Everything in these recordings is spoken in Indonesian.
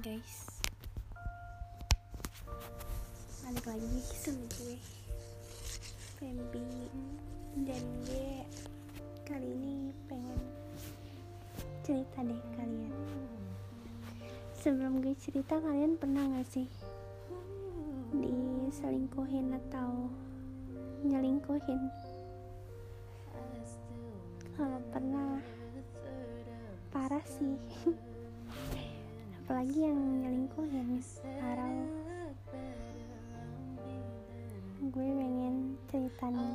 guys. Balik lagi sama gue Fembi dan gue kali ini pengen cerita deh kalian. Sebelum gue cerita kalian pernah gak sih diselingkuhin atau nyelingkuhin? Kalau pernah parah sih apalagi yang nyelingkuhin parah gue pengen cerita nih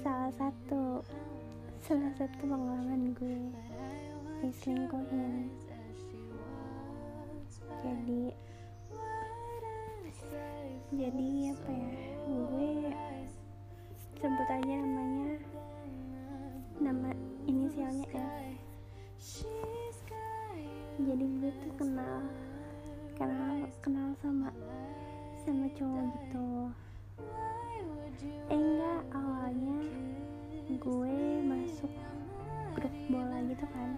salah satu salah satu pengalaman gue diselingkuhin. Jadi jadi apa ya gue sebut aja namanya nama inisialnya F jadi gue tuh kenal kenal kenal sama sama cowok gitu. Eh enggak awalnya gue masuk grup bola gitu kan.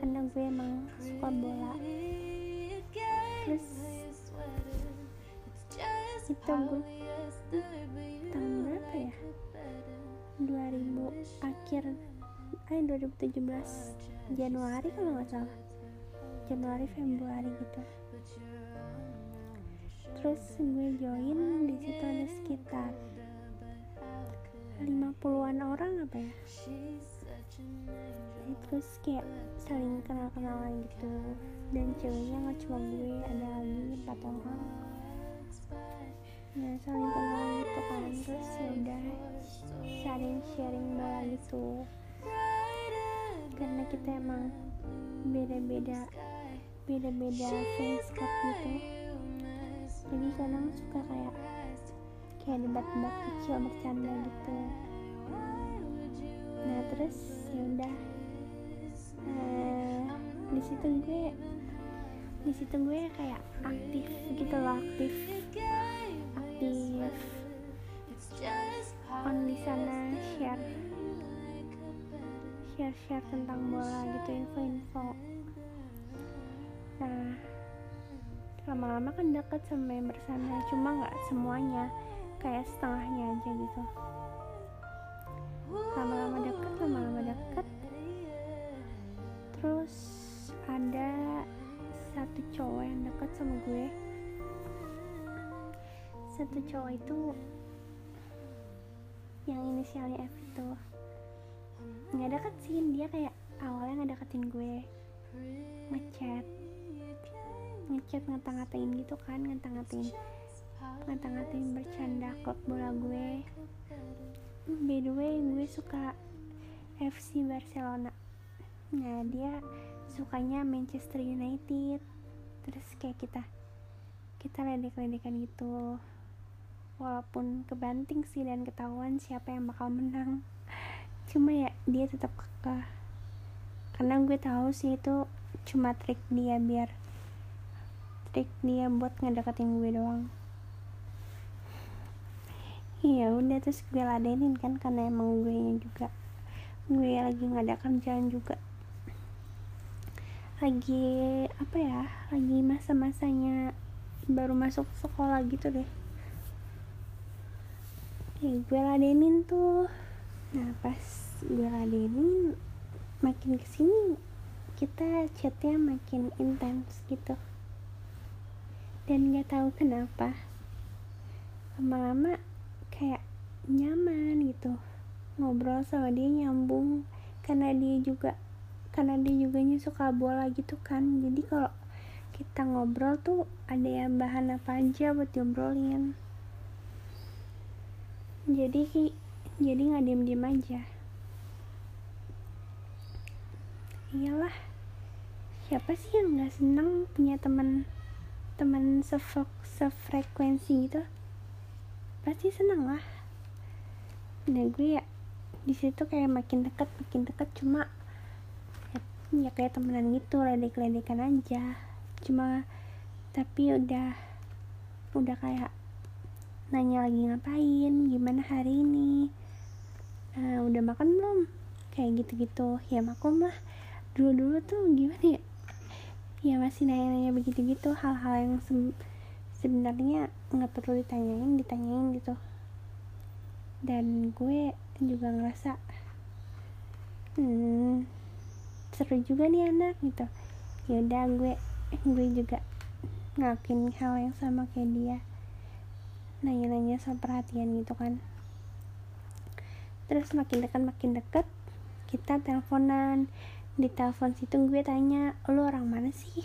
Karena gue emang suka bola. Terus itu gue tahun berapa ya? 2000 akhir eh 2017 Januari kalau nggak salah Januari Februari gitu. Terus gue join di situ ada sekitar 50-an orang apa ya? Terus kayak saling kenal-kenalan gitu. Dan ceweknya nggak cuma gue ada lagi empat orang. Nah saling kenal gitu kan. Terus ya udah saling sharing bola gitu. Karena kita emang beda-beda beda-beda fans club gitu. Jadi kadang suka kayak kayak debat-debat kecil bercanda gitu. Nah terus ya udah. Nah, di situ gue di situ gue kayak aktif gitu loh aktif. Aktif. On di sana share share share tentang bola gitu info-info nah lama-lama kan deket sama member sana cuma nggak semuanya kayak setengahnya aja gitu. Lama-lama deket lama-lama deket. Terus ada satu cowok yang deket sama gue. Satu cowok itu yang inisialnya F itu. Nggak deket sih dia kayak awalnya nggak deketin gue ngechat ngechat ngata-ngatain gitu kan ngata-ngatain ngata-ngatain bercanda klub bola gue. By the way gue suka FC Barcelona. Nah dia sukanya Manchester United. Terus kayak kita kita ledek-ledekan gitu. Walaupun kebanting sih dan ketahuan siapa yang bakal menang. Cuma ya dia tetap kekeh. Karena gue tahu sih itu cuma trik dia biar trik dia buat ngedeketin gue doang. Iya udah terus gue ladenin kan karena emang gue nya juga gue lagi nggak ada kerjaan juga. Lagi apa ya lagi masa-masanya baru masuk sekolah gitu deh. Ya gue ladenin tuh. Nah pas gue ladenin makin ke sini kita chatnya makin intens gitu dan gak tahu kenapa lama-lama kayak nyaman gitu. Ngobrol sama dia nyambung. Karena dia juga karena dia juga suka bola gitu kan. Jadi kalau kita ngobrol tuh ada yang bahan apa aja buat diobrolin. Jadi jadi nggak diem diem aja. Iyalah siapa sih yang nggak seneng punya teman teman sefrek sefrekuensi gitu pasti seneng lah. Nah gue ya di situ kayak makin deket makin deket cuma ya, ya kayak temenan gitu ledek-ledekan aja. Cuma tapi udah udah kayak nanya lagi ngapain gimana hari ini? Nah, udah makan belum? Kayak gitu-gitu. Ya maklum lah. Dulu-dulu tuh gimana ya ya masih nanya-nanya begitu gitu hal-hal yang se sebenarnya nggak perlu ditanyain ditanyain gitu. Dan gue juga ngerasa hmm, seru juga nih anak gitu. Yaudah gue gue juga ngelakuin hal yang sama kayak dia. Nanya-nanya soal perhatian gitu kan. Terus makin dekat makin dekat kita teleponan di telepon situ gue tanya lu orang mana sih?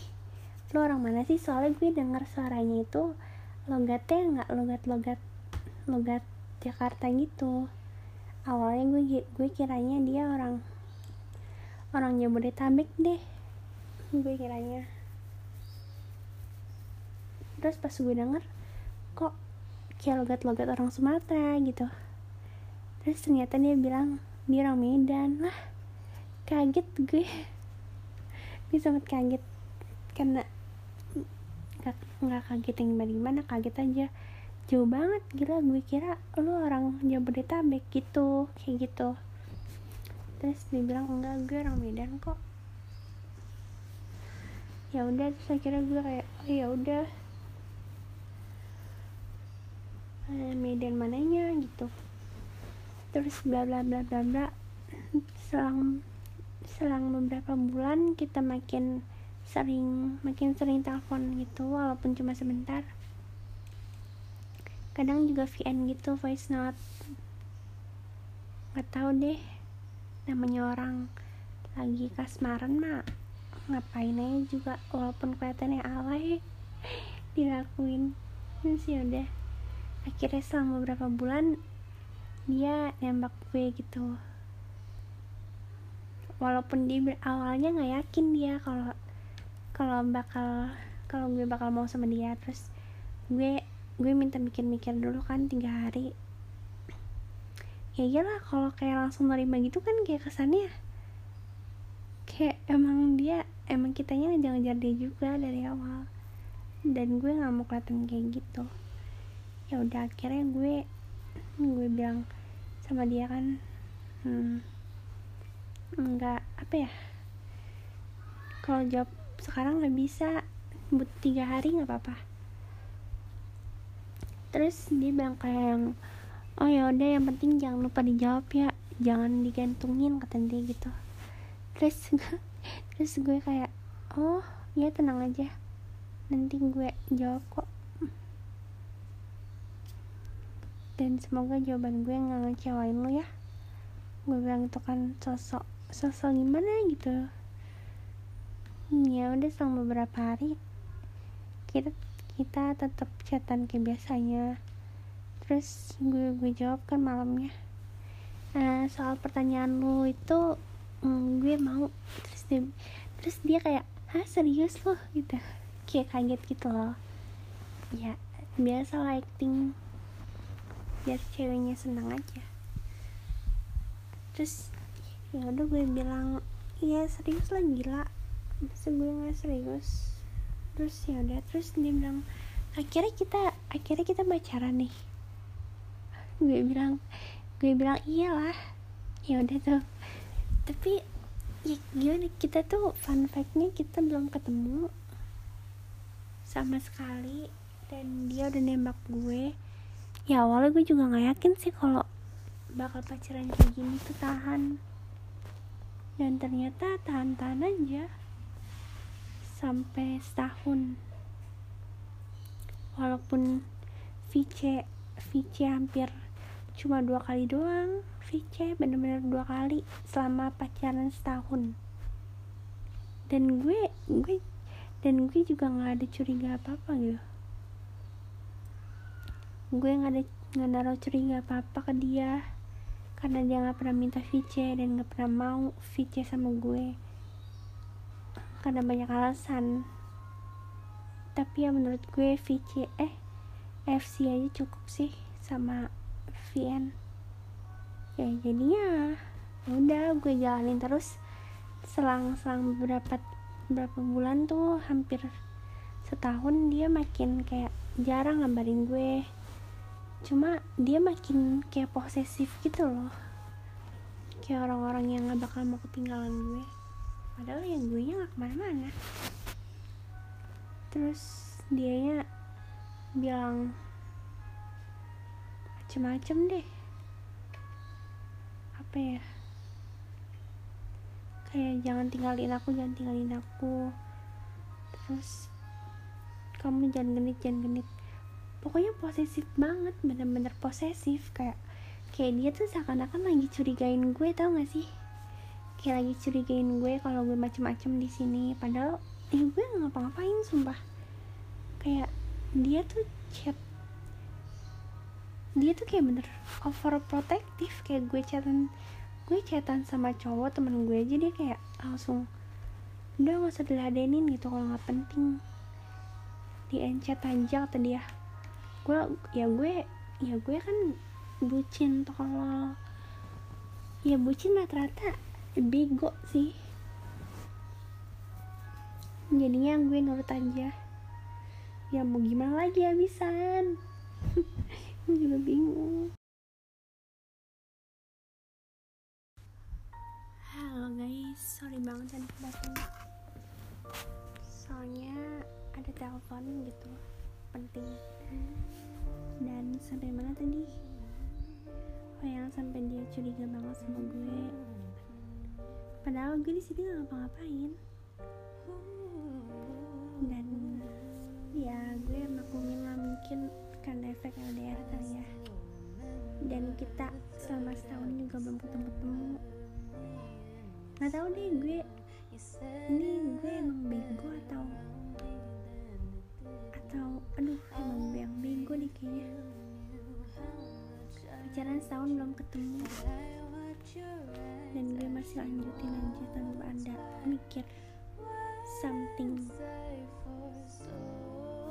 Lu orang mana sih? Soalnya gue denger suaranya itu logatnya nggak logat logat logat Jakarta gitu. Awalnya gue gue kiranya dia orang orang Jabodetabek deh gue kiranya. Terus pas gue denger kok kayak logat-logat orang Sumatera? gitu. Terus ternyata dia bilang dia orang Medan. Lah kaget gue. Gue sangat kaget. Karena nggak nggak kaget yang gimana gimana kaget aja. Jauh banget gila. Gue kira lu orang Jabodetabek gitu kayak gitu. Terus dia bilang enggak gue orang Medan kok. Ya udah terus akhirnya gue kayak oh ya udah. Eh, Medan mananya? Gitu. Terus bla bla bla bla bla. Selang selang beberapa bulan kita makin sering makin sering telepon gitu walaupun cuma sebentar. Kadang juga VN gitu voice note. Nggak tahu deh namanya orang lagi kasmaran mah ngapain aja juga walaupun kelihatannya alay dilakuin. Ya udah. Akhirnya selama beberapa bulan dia nembak gue gitu walaupun dia awalnya nggak yakin dia kalau kalau bakal kalau gue bakal mau sama dia. Terus gue gue minta mikir-mikir dulu kan tiga hari. Ya iyalah kalau kayak langsung nerima gitu kan kayak kesannya. Kayak emang dia emang kitanya ngejar-ngejar dia juga dari awal. Dan gue nggak mau kelihatan kayak gitu. Ya udah akhirnya gue gue bilang sama dia kan hmm, enggak apa ya? Kalau jawab sekarang nggak bisa. But tiga hari nggak apa-apa. Terus dia bilang kayak yang oh ya udah yang penting jangan lupa dijawab ya. Jangan digantungin kata dia gitu. Terus terus gue kayak oh ya tenang aja. Nanti gue jawab kok. Dan semoga jawaban gue nggak ngecewain lo ya. Gue bilang itu kan sosok sosok gimana gitu. Ya udah selama beberapa hari kita kita tetap chatan kayak biasanya. Terus gue gue jawab kan malamnya. Nah, soal pertanyaan lo itu mm, gue mau. Terus dia terus dia kayak ah serius loh gitu. Kayak kaget gitu loh. Ya biasa lighting biar ceweknya senang aja. Terus ya udah gue bilang iya serius lah gila. Masa gue nggak serius. Terus ya udah terus dia bilang akhirnya kita akhirnya kita pacaran nih. Gue bilang gue bilang iyalah ya udah tuh. Tapi ya gimana kita tuh fun factnya kita belum ketemu sama sekali dan dia udah nembak gue. Ya awalnya gue juga nggak yakin sih kalau bakal pacaran kayak gini tuh tahan dan ternyata tahan-tahan aja. Sampai setahun. Walaupun VC VC hampir cuma dua kali doang. VC bener-bener dua kali selama pacaran setahun. Dan gue gue dan gue juga nggak ada curiga apa apa gitu. Gue nggak ada nggak naruh curiga apa apa ke dia karena dia nggak pernah minta VC dan nggak pernah mau VC sama gue. Karena banyak alasan. Tapi ya menurut gue VC eh FC aja cukup sih sama VN ya jadinya ya udah gue jalanin terus selang-selang beberapa beberapa bulan tuh hampir setahun dia makin kayak jarang ngabarin gue cuma dia makin kayak posesif gitu loh. Kayak orang-orang yang gak bakal mau ketinggalan gue. Padahal yang gue nya gak ke mana-mana. Terus dianya bilang macem-macem deh. Apa ya? Kayak jangan tinggalin aku jangan tinggalin aku. Terus kamu jangan genit jangan genit pokoknya posesif banget bener-bener posesif. Kayak kayak dia tuh seakan-akan lagi curigain gue tau gak sih? Kayak lagi curigain gue kalau gue macem-macem di sini. Padahal ya gue nggak ngapa-ngapain sumpah. Kayak dia tuh chat dia tuh kayak bener overprotective. Kayak gue chatan gue chatan sama cowok temen gue aja dia kayak langsung udah gak usah diladenin gitu kalau nggak penting. Di encet aja kata dia gue ya gue ya gue kan bucin tolol ya bucin rata-rata bego sih. Jadinya gue nurut aja. Ya mau gimana lagi habisan? Gue juga bingung. Halo guys sorry banget tadi datang soalnya ada telepon gitu penting. Dan sampai mana tadi? Oh yang sampai dia curiga banget sama gue. Padahal gue di sini ngapa-ngapain. Dan ya gue maklumin lah mungkin karena efek LDR kali ya. Dan kita selama setahun juga belum ketemu-temu nggak tahu deh gue ini gue emang bego atau atau aduh emang yang bego deh kayaknya. Pacaran setahun belum ketemu. Dan gue masih lanjutin aja tanpa ada mikir something.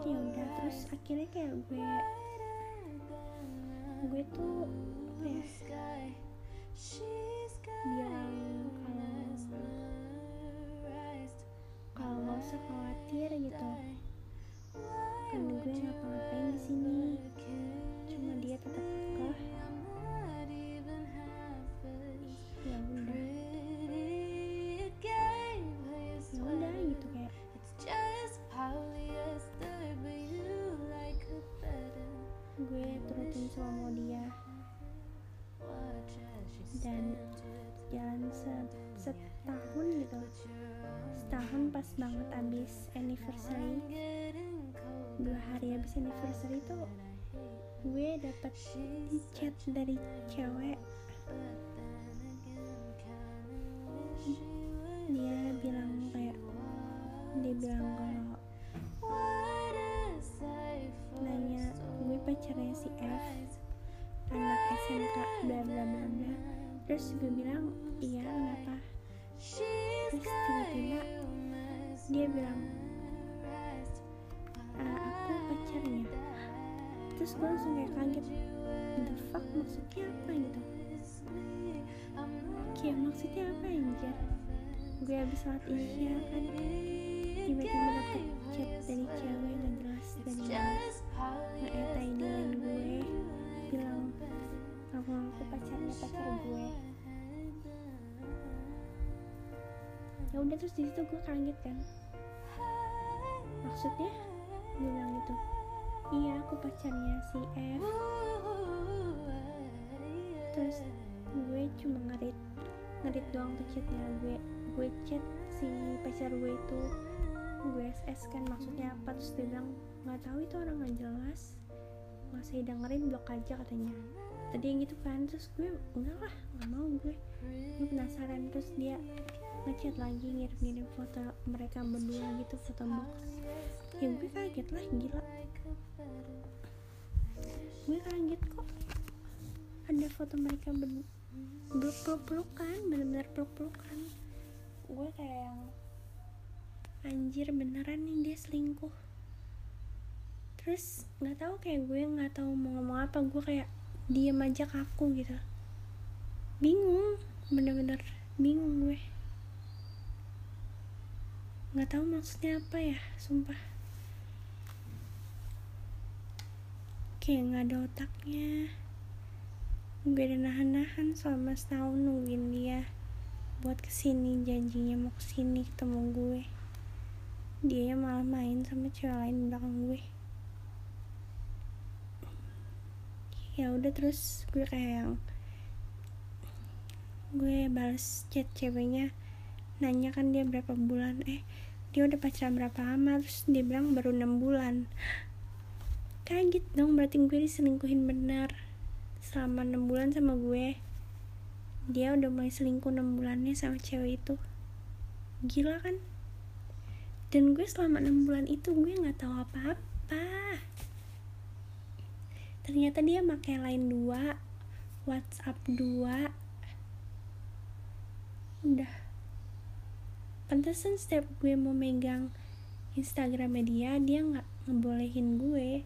Ya udah terus akhirnya kayak gue gue tuh apa ya banget abis anniversary. Dua hari abis anniversary tuh gue dapet chat dari cewek. Dia bilang kayak dia bilang kalau nanya gue pacarnya si F anak SMK bla bla bla bla. Terus gue bilang iya kenapa? Terus tiba-tiba dia bilang "Ah, aku pacarnya. Terus gue langsung kayak kaget the fuck maksudnya apa gitu? Kayak maksudnya apa anjir? Gue habis sholat isya kan tiba-tiba dapet chat dari cewek gak jelas dari mana nge-etaidain gue bilang ngaku-ngaku pacarnya pacar gue. Ya udah terus di situ gue kaget kan maksudnya? Bilang gitu. Iya aku pacarnya si F. Terus gue cuma ngerit ngerit doang tuh chatnya. Gue gue chat si pacar gue itu. Gue SS kan maksudnya apa? Terus dia bilang nggak tahu itu orang nggak jelas. Nggak saya dengerin blok aja katanya. Tadi yang gitu kan. Terus gue enggak lah nggak mau gue. Gue penasaran. Terus dia ngechat lagi ngirim-ngirim foto mereka berdua gitu foto box. Ya gue kaget lah gila. Gue kaget kok. Ada foto mereka ber peluk-pelukan bener-bener peluk-pelukan gue kayak yang anjir beneran nih dia selingkuh. Terus nggak tahu kayak gue nggak tahu mau ngomong apa gue kayak diem aja kaku gitu. Bingung bener-bener bingung gue nggak tahu maksudnya apa ya sumpah. Kayak nggak ada otaknya. Gue udah nahan-nahan selama setahun nungguin dia buat ke sini janjinya mau ke sini ketemu gue. Dia malah main sama cewek lain di belakang gue. Ya udah terus gue kayak yang gue balas chat ceweknya nanya kan dia berapa bulan. Eh dia udah pacaran berapa lama? Terus dia bilang baru enam bulan. Kaget dong berarti gue diselingkuhin benar selama enam bulan sama gue. Dia udah mulai selingkuh enam bulannya sama cewek itu. Gila kan? Dan gue selama enam bulan itu gue nggak tahu apa-apa. Ternyata dia pakai line dua WhatsApp dua. Udah pantesan setiap gue mau megang Instagram dia dia nggak ngebolehin gue.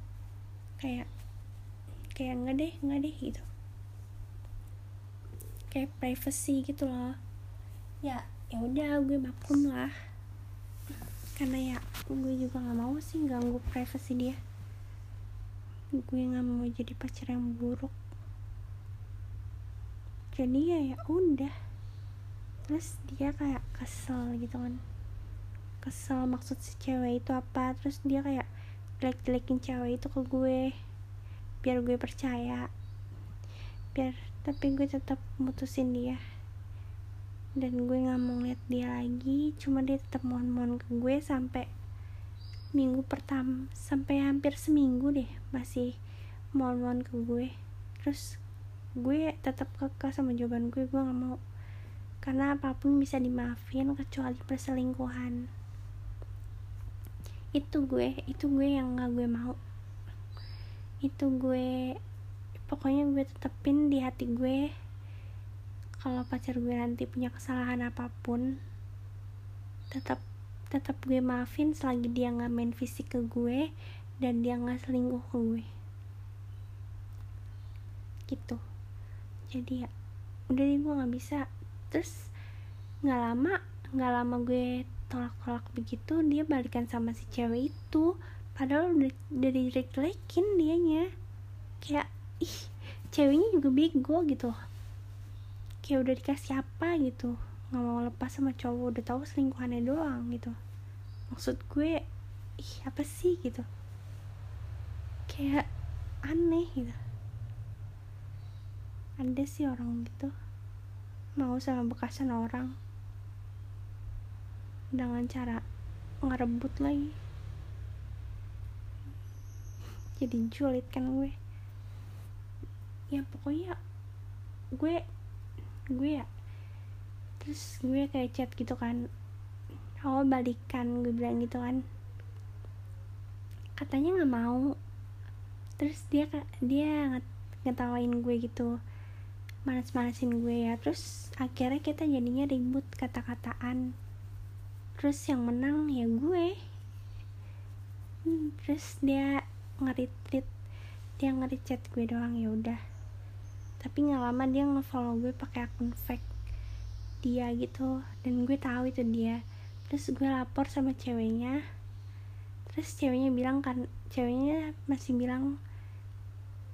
Kayak kayak nggak deh nggak deh gitu. Kayak privacy gitu loh. Ya ya udah gue maklum lah. Karena ya gue juga nggak mau sih ganggu privasi dia. Gue nggak mau jadi pacar yang buruk. Jadi ya ya udah terus dia kayak kesel gitu kan. Kesel maksud si cewek itu apa. Terus dia kayak jelek-jelekin cewek itu ke gue. Biar gue percaya. Biar tapi gue tetap mutusin dia. Dan gue nggak mau lihat dia lagi. Cuma dia tetap mohon-mohon ke gue sampai minggu pertama sampai hampir seminggu deh masih mohon-mohon ke gue. Terus gue tetap kekeh sama jawaban gue. Gue nggak mau karena apa pun bisa dimaafin kecuali perselingkuhan. Itu gue itu gue yang nggak gue mau. Itu gue pokoknya gue tetepin di hati gue kalau pacar gue nanti punya kesalahan apa pun tetap tetap gue maafin selagi dia nggak main fisik ke gue dan dia nggak selingkuh ke gue. Gitu. Jadi ya udah deh gue nggak bisa terus nggak lama nggak lama gue tolak-tolak begitu dia balikan sama si cewek itu. Padahal udah udah dijelek-jelekin dianya. Kayak ih ceweknya juga bego gitu. Kayak udah dikasih apa gitu. Nggak mau lepas sama cowok udah tahu selingkuhannya doang gitu. Maksud gue ih apa sih? gitu. Kayak aneh gitu. Ada sih orang gitu mau sama bekasan orang. Dengan cara ngerebut lagi. Jadi julid kan gue. Ya pokoknya gue gue ya. Terus gue kayak chat gitu kan. Awal balikan gue bilang gitu kan. Katanya nggak mau. Terus dia dia ngetawain gue gitu manas-manasin gue ya. Terus akhirnya kita jadinya ribut kata-kataan. Terus yang menang ya gue. Hmm, terus dia ngeritrit dia nge-chat gue doang ya udah. Tapi nggak lama dia ngefollow gue pakai akun fake dia gitu. Dan gue tahu itu dia. Terus gue lapor sama ceweknya. Terus ceweknya bilang kan ceweknya masih bilang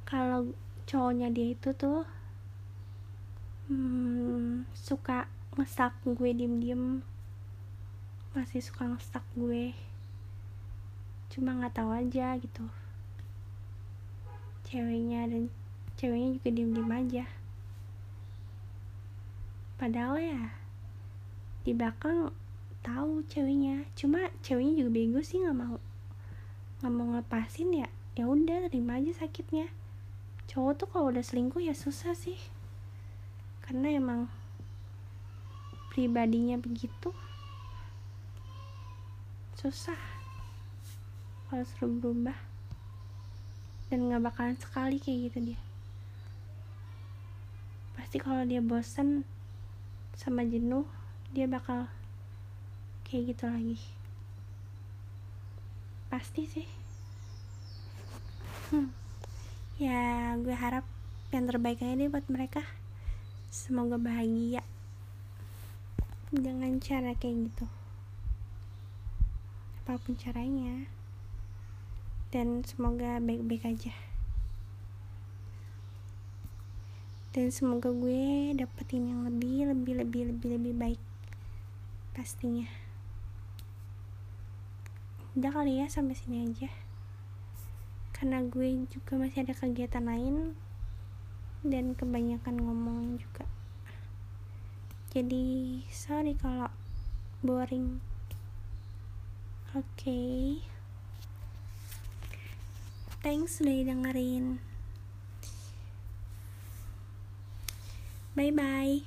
kalau cowoknya dia itu tuh hmm, suka ngestak gue diem-diem. Masih suka ngestak gue. Cuma nggak tahu aja gitu. Ceweknya dan ceweknya juga diem-diem aja. Padahal ya di belakang tahu ceweknya. Cuma ceweknya juga bego sih nggak mau nggak mau ngelepasin ya. Ya udah terima aja sakitnya. Cowok tuh kalau udah selingkuh ya susah sih karena emang pribadinya begitu susah kalau suruh berubah dan nggak bakalan sekali kayak gitu dia. Pasti kalau dia bosen sama jenuh dia bakal kayak gitu lagi. Pasti sih. Hmm. ya gue harap yang terbaik aja deh buat mereka semoga bahagia. Dengan cara kayak gitu. Apa pun caranya. Dan semoga baik-baik aja. Dan semoga gue dapetin yang lebih lebih lebih lebih lebih baik. Pastinya. Udah kali ya sampai sini aja. Karena gue juga masih ada kegiatan lain. Dan kebanyakan ngomong juga jadi sorry kalau boring. Oke. Okay. thanks udah dengerin bye bye